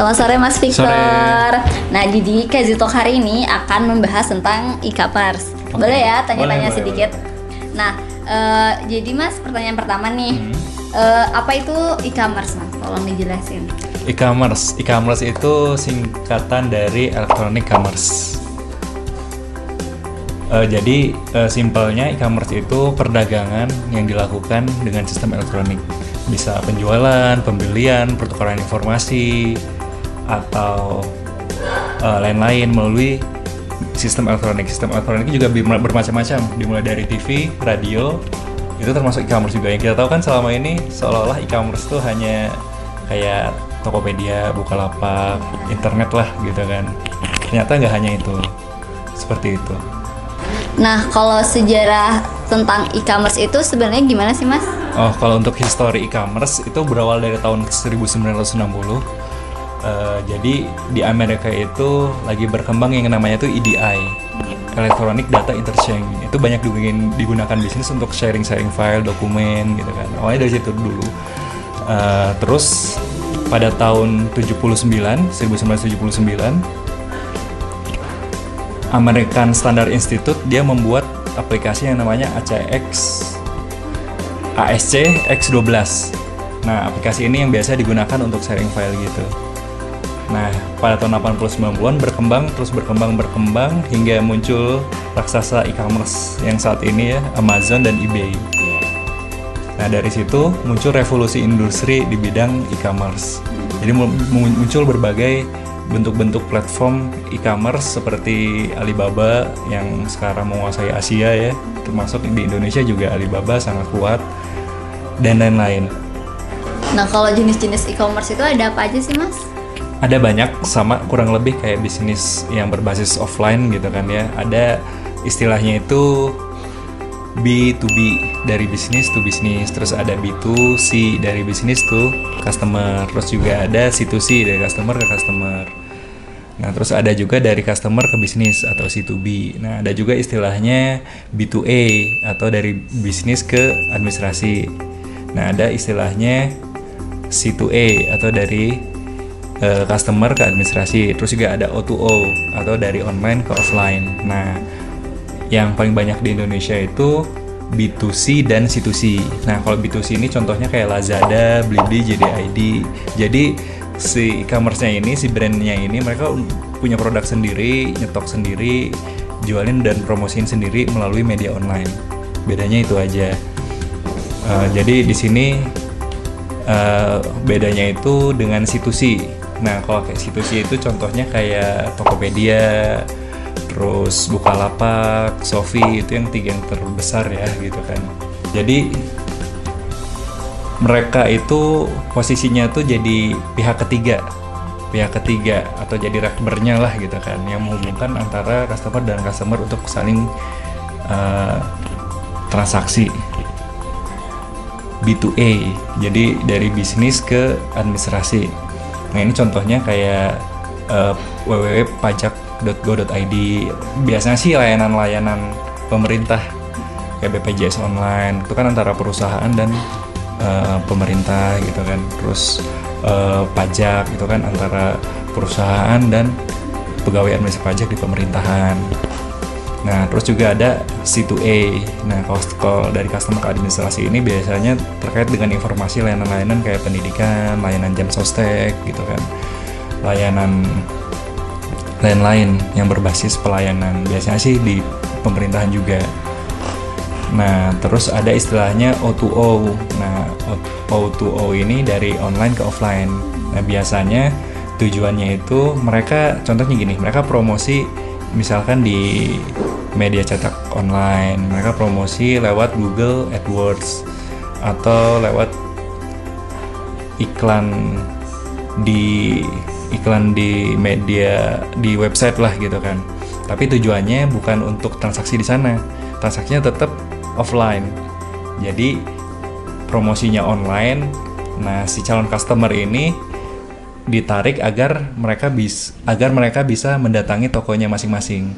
Selamat sore Mas Victor. Sore. Nah, di Kazi Talk hari ini akan membahas tentang e-commerce. Oke. Boleh ya tanya-tanya Boleh, boleh, sedikit? Nah, eh, jadi Mas pertanyaan pertama nih, Hmm. Eh, apa itu e-commerce Mas? Tolong dijelasin. E-commerce, e-commerce itu singkatan dari electronic commerce. Eh, jadi eh, simpelnya e-commerce itu perdagangan yang dilakukan dengan sistem elektronik. Bisa penjualan, pembelian, pertukaran informasi, atau eh, lain-lain melalui sistem elektronik. Sistem elektronik juga bermacam-macam, dimulai dari TV, radio, itu termasuk e-commerce juga. Yang kita tahu kan selama ini seolah-olah e-commerce itu hanya kayak Tokopedia, Bukalapak, internet lah gitu kan. Ternyata nggak hanya itu, seperti itu. Nah, kalau sejarah tentang e-commerce itu sebenarnya gimana sih Mas? Oh, kalau untuk histori e-commerce itu berawal dari tahun 1960. Eh, jadi di Amerika itu lagi berkembang yang namanya itu EDI, Electronic Data Interchange. Itu banyak digunakan, digunakan bisnis untuk sharing-sharing file, dokumen gitu kan. Awalnya dari situ dulu. Eh, terus pada tahun 79, 1979 American Standard Institute dia membuat aplikasi yang namanya ACX ASC X12. Nah, aplikasi ini yang biasa digunakan untuk sharing file gitu. Nah, pada tahun 80-90-an berkembang, terus berkembang, berkembang, hingga muncul raksasa e-commerce yang saat ini ya, Amazon dan eBay. Nah, dari situ muncul revolusi industri di bidang e-commerce. Jadi mu- mu- muncul berbagai bentuk-bentuk platform e-commerce seperti Alibaba yang sekarang menguasai Asia ya, termasuk di Indonesia juga Alibaba sangat kuat dan lain-lain. Nah, kalau jenis-jenis e-commerce itu ada apa aja sih Mas? Ada banyak sama kurang lebih kayak bisnis yang berbasis offline gitu kan ya. Ada istilahnya itu B2B dari bisnis to bisnis, terus ada B2C dari bisnis to customer, terus juga ada C2C dari customer ke customer. Nah, terus ada juga dari customer ke bisnis atau C2B. Nah, ada juga istilahnya B2A atau dari bisnis ke administrasi. Nah, ada istilahnya C2A atau dari customer ke administrasi. Terus juga ada O2O atau dari online ke offline. Nah, yang paling banyak di Indonesia itu B2C dan C2C. Nah, kalau B2C ini contohnya kayak Lazada, Blibli, JDID. Jadi si e-commerce-nya ini, si brandnya ini mereka punya produk sendiri, nyetok sendiri, jualin dan promosiin sendiri melalui media online. Bedanya itu aja. Eh, jadi di sini eh, bedanya itu dengan C2C. Nah, kalau kayak C2C itu contohnya kayak Tokopedia, terus Bukalapak, Shopee itu yang tiga yang terbesar ya gitu kan. Jadi mereka itu posisinya tuh jadi pihak ketiga, pihak ketiga atau jadi rekbernya lah gitu kan, yang menghubungkan antara customer dan customer untuk saling eh, transaksi. B2A, jadi dari bisnis ke administrasi. Nah ini contohnya kayak eh, www.pajak.go.id. Biasanya sih layanan-layanan pemerintah kayak BPJS online itu kan antara perusahaan dan eh, pemerintah gitu kan. Terus eh, pajak itu kan antara perusahaan dan pegawai administrasi pajak di pemerintahan. Nah, terus juga ada C2A. Nah, kalau, dari customer ke administrasi ini biasanya terkait dengan informasi layanan-layanan kayak pendidikan, layanan jam sostek gitu kan. Layanan lain-lain yang berbasis pelayanan. Biasanya sih di pemerintahan juga. Nah, terus ada istilahnya O2O. Nah, O- O2O ini dari online ke offline. Nah, biasanya tujuannya itu mereka contohnya gini, mereka promosi misalkan di media cetak online, mereka promosi lewat Google AdWords atau lewat iklan di iklan di media di website lah gitu kan. Tapi tujuannya bukan untuk transaksi di sana. Transaksinya tetap offline. Jadi promosinya online. Nah, si calon customer ini ditarik agar mereka bis agar mereka bisa mendatangi tokonya masing-masing.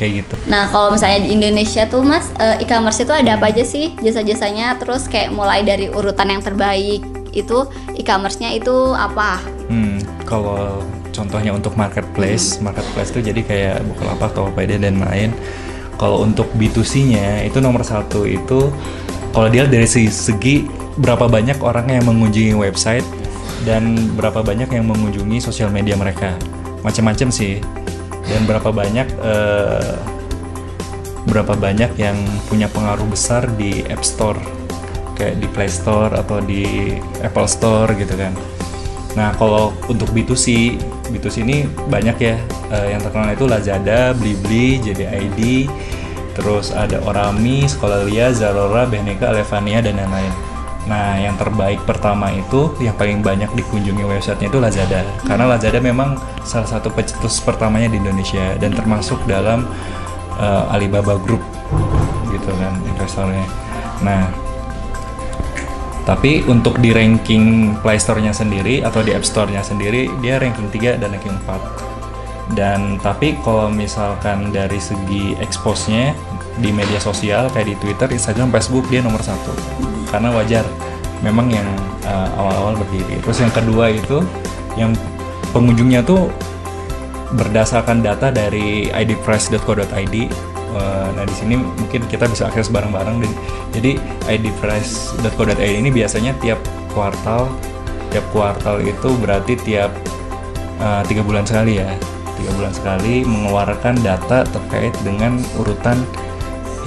Kayak gitu. Nah, kalau misalnya di Indonesia tuh Mas, eh, e-commerce itu ada apa aja sih jasa-jasanya? Terus kayak mulai dari urutan yang terbaik itu e-commerce-nya itu apa Hmm, kalau contohnya untuk marketplace, marketplace itu jadi kayak Bukalapak, Tokopedia dan lain. Kalau untuk B2C-nya itu nomor satu itu kalau dia dari segi, segi berapa banyak orang yang mengunjungi website dan berapa banyak yang mengunjungi sosial media mereka, macam-macam sih. Dan berapa banyak eh, berapa banyak yang punya pengaruh besar di App Store kayak di Play Store atau di Apple Store gitu kan. Nah, kalau untuk B2C, B2C ini banyak ya eh, yang terkenal itu Lazada, Blibli, JDID, terus ada Orami, Skolalia, Zalora, Beneka, Alevania dan lain-lain. Nah, yang terbaik pertama itu yang paling banyak dikunjungi websitenya itu Lazada. Karena Lazada memang salah satu pecetus pertamanya di Indonesia dan termasuk dalam eh, Alibaba Group gitu kan investornya. Nah, tapi untuk di ranking Play Store-nya sendiri atau di App Store-nya sendiri dia ranking 3 dan ranking 4. Dan tapi kalau misalkan dari segi expose-nya di media sosial kayak di Twitter, Instagram, Facebook dia nomor satu. Karena wajar memang yang uh, awal-awal berdiri. Terus yang kedua itu yang pengunjungnya tuh berdasarkan data dari idprice.co.id Uh, nah di sini mungkin kita bisa akses bareng-bareng. Jadi idprice.co.id ini biasanya tiap kuartal, tiap kuartal itu berarti tiap uh, tiga bulan sekali ya, tiga bulan sekali mengeluarkan data terkait dengan urutan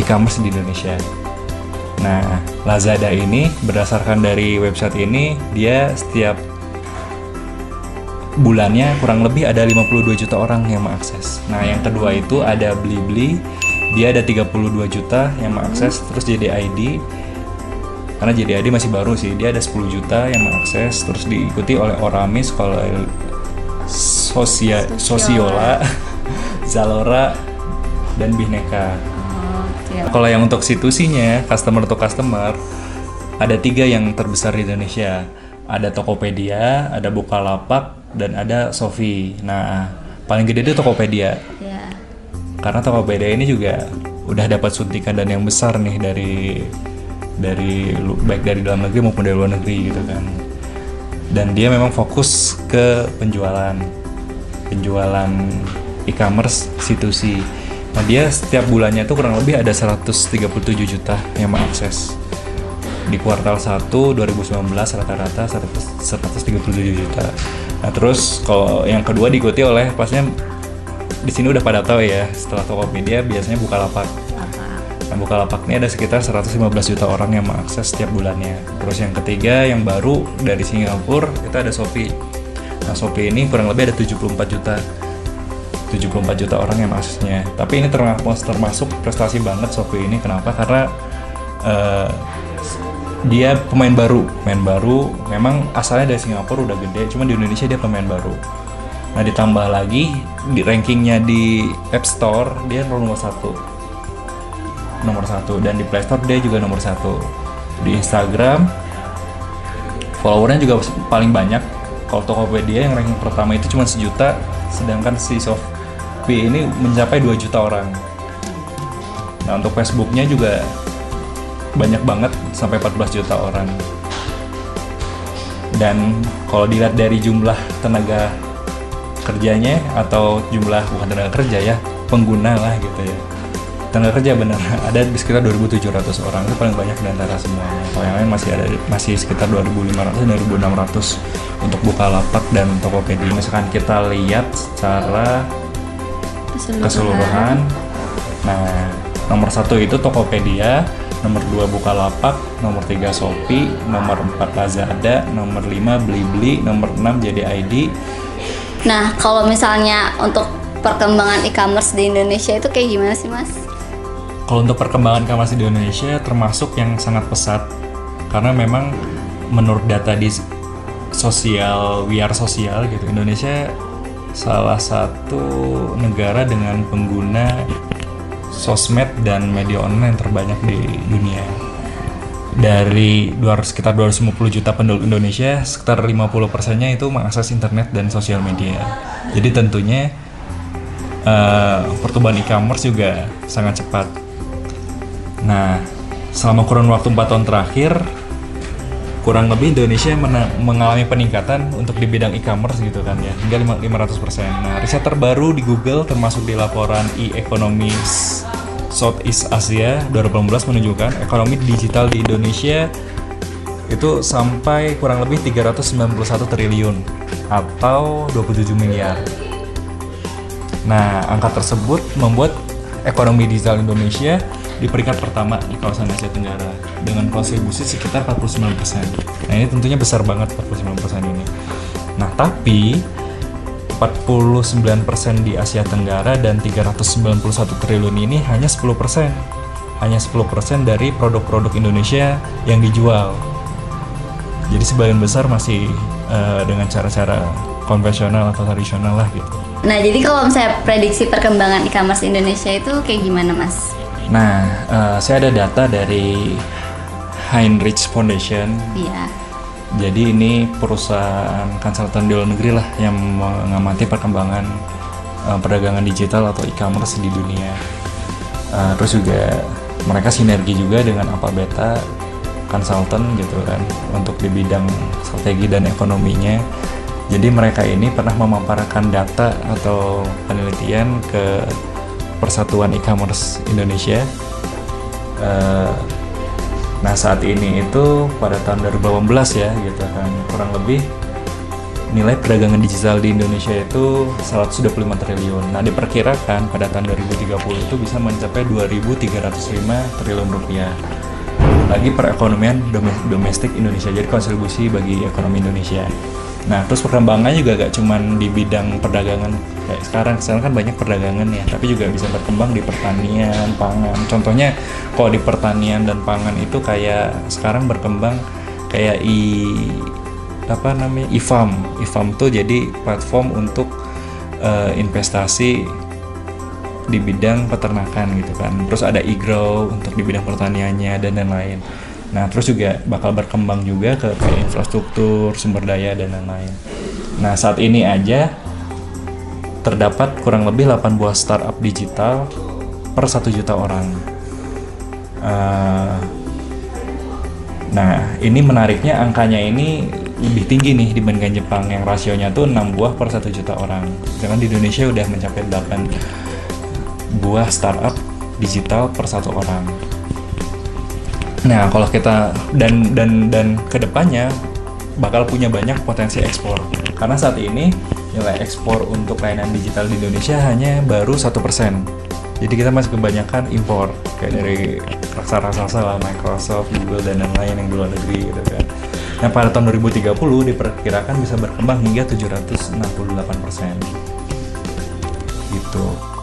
e-commerce di Indonesia. Nah, Lazada ini berdasarkan dari website ini dia setiap bulannya kurang lebih ada 52 juta orang yang mengakses. Nah, yang kedua itu ada Blibli, dia ada 32 juta yang mengakses, terus JDID karena JDID masih baru sih, dia ada 10 juta yang mengakses, terus diikuti oleh Orami, Sekolah Sosia, Sosiola, Zalora, dan Bineka. Siap. Kalau yang untuk situsinya, customer to customer, ada tiga yang terbesar di Indonesia. Ada Tokopedia, ada Bukalapak, dan ada Sofi. Nah, paling gede itu Tokopedia. Ya. Karena Tokopedia ini juga udah dapat suntikan dan yang besar nih dari dari baik dari dalam negeri maupun dari luar negeri gitu kan. Dan dia memang fokus ke penjualan penjualan e-commerce situsi. Nah, dia setiap bulannya itu kurang lebih ada 137 juta yang mengakses. Di kuartal 1 2019 rata-rata 100 137 juta. Nah, terus kalau yang kedua diikuti oleh pasnya di sini udah pada tahu ya, setelah Tokopedia biasanya Bukalapak. Apa? Nah, Bukalapak ini ada sekitar 115 juta orang yang mengakses setiap bulannya. Terus yang ketiga yang baru dari Singapura kita ada Shopee. Nah, Shopee ini kurang lebih ada 74 juta. 74 juta orang yang mengaksesnya. Tapi ini termasuk prestasi banget Shopee ini. Kenapa? Karena eh, dia pemain baru, pemain baru. Memang asalnya dari Singapura udah gede, cuma di Indonesia dia pemain baru. Nah ditambah lagi di rankingnya di App Store dia nomor satu nomor satu dan di Play Store dia juga nomor satu di Instagram followernya juga paling banyak kalau Tokopedia yang ranking pertama itu cuma sejuta sedangkan si Shopee ini mencapai 2 juta orang. Nah untuk Facebooknya juga banyak banget sampai 14 juta orang. Dan kalau dilihat dari jumlah tenaga kerjanya atau jumlah bukan tenaga kerja ya pengguna lah gitu ya. Tenaga kerja benar ada di sekitar 2.700 orang itu paling banyak di antara semuanya. Kalau yang lain masih ada masih sekitar 2.500 dan 2.600 untuk Bukalapak dan Tokopedia. Misalkan kita lihat secara keseluruhan. Nah nomor satu itu Tokopedia nomor dua Bukalapak nomor tiga Shopee nomor 4 Lazada nomor 5 Blibli nomor 6 JDID Nah, kalau misalnya untuk perkembangan e-commerce di Indonesia itu kayak gimana sih, Mas? Kalau untuk perkembangan e-commerce di Indonesia termasuk yang sangat pesat. Karena memang menurut data di sosial WR sosial gitu. Indonesia salah satu negara dengan pengguna sosmed dan media online terbanyak di dunia. Dari 200, sekitar 250 juta penduduk Indonesia, sekitar 50 persennya itu mengakses internet dan sosial media. Jadi tentunya eh, pertumbuhan e-commerce juga sangat cepat. Nah, selama kurun waktu 4 tahun terakhir, kurang lebih Indonesia mengalami peningkatan untuk di bidang e-commerce gitu kan ya hingga lima- 500%. Nah, riset terbaru di Google termasuk di laporan e-economy Southeast Asia 2018 menunjukkan ekonomi digital di Indonesia itu sampai kurang lebih 391 triliun atau 27 miliar. Nah, angka tersebut membuat ekonomi digital Indonesia di peringkat pertama di kawasan Asia Tenggara dengan kontribusi sekitar 49%. Nah, ini tentunya besar banget 49% ini. Nah, tapi 49% di Asia Tenggara dan 391 triliun ini hanya 10%. Hanya 10% dari produk-produk Indonesia yang dijual. Jadi sebagian besar masih eh, dengan cara-cara konvensional atau tradisional lah gitu. Nah, jadi kalau misalnya prediksi perkembangan e-commerce Indonesia itu kayak gimana, Mas? Nah, eh, saya ada data dari Heinrich Foundation. Iya. Jadi ini perusahaan konsultan di luar negeri lah yang mengamati perkembangan eh, perdagangan digital atau e-commerce di dunia. Eh, terus juga mereka sinergi juga dengan apa beta konsultan gitu kan untuk di bidang strategi dan ekonominya. Jadi mereka ini pernah memaparkan data atau penelitian ke Persatuan E-commerce Indonesia. Eh, nah saat ini itu pada tahun 2018 ya gitu kan kurang lebih nilai perdagangan digital di Indonesia itu 125 triliun. Nah diperkirakan pada tahun 2030 itu bisa mencapai 2.305 triliun rupiah. Lagi perekonomian dome- domestik Indonesia jadi kontribusi bagi ekonomi Indonesia. Nah terus perkembangannya juga gak cuman di bidang perdagangan kayak sekarang. Sekarang kan banyak perdagangan ya, tapi juga bisa berkembang di pertanian, pangan. Contohnya kalau di pertanian dan pangan itu kayak sekarang berkembang kayak i apa namanya e-farm e-farm tuh jadi platform untuk eh, investasi di bidang peternakan gitu kan. Terus ada e-grow untuk di bidang pertaniannya dan lain-lain. Nah terus juga bakal berkembang juga ke kayak infrastruktur sumber daya dan lain-lain. Nah saat ini aja terdapat kurang lebih 8 buah startup digital per 1 juta orang. Eh, Nah, ini menariknya angkanya ini lebih tinggi nih dibandingkan Jepang yang rasionya tuh 6 buah per 1 juta orang. Sedangkan di Indonesia udah mencapai 8 buah startup digital per satu orang. Nah, kalau kita dan dan dan ke depannya bakal punya banyak potensi ekspor. Karena saat ini nilai ekspor untuk layanan digital di Indonesia hanya baru satu persen. Jadi kita masih kebanyakan impor kayak dari raksasa-raksasa lah Microsoft, Google dan lain-lain yang di luar negeri gitu kan. Nah pada tahun 2030 diperkirakan bisa berkembang hingga 768 persen. Gitu.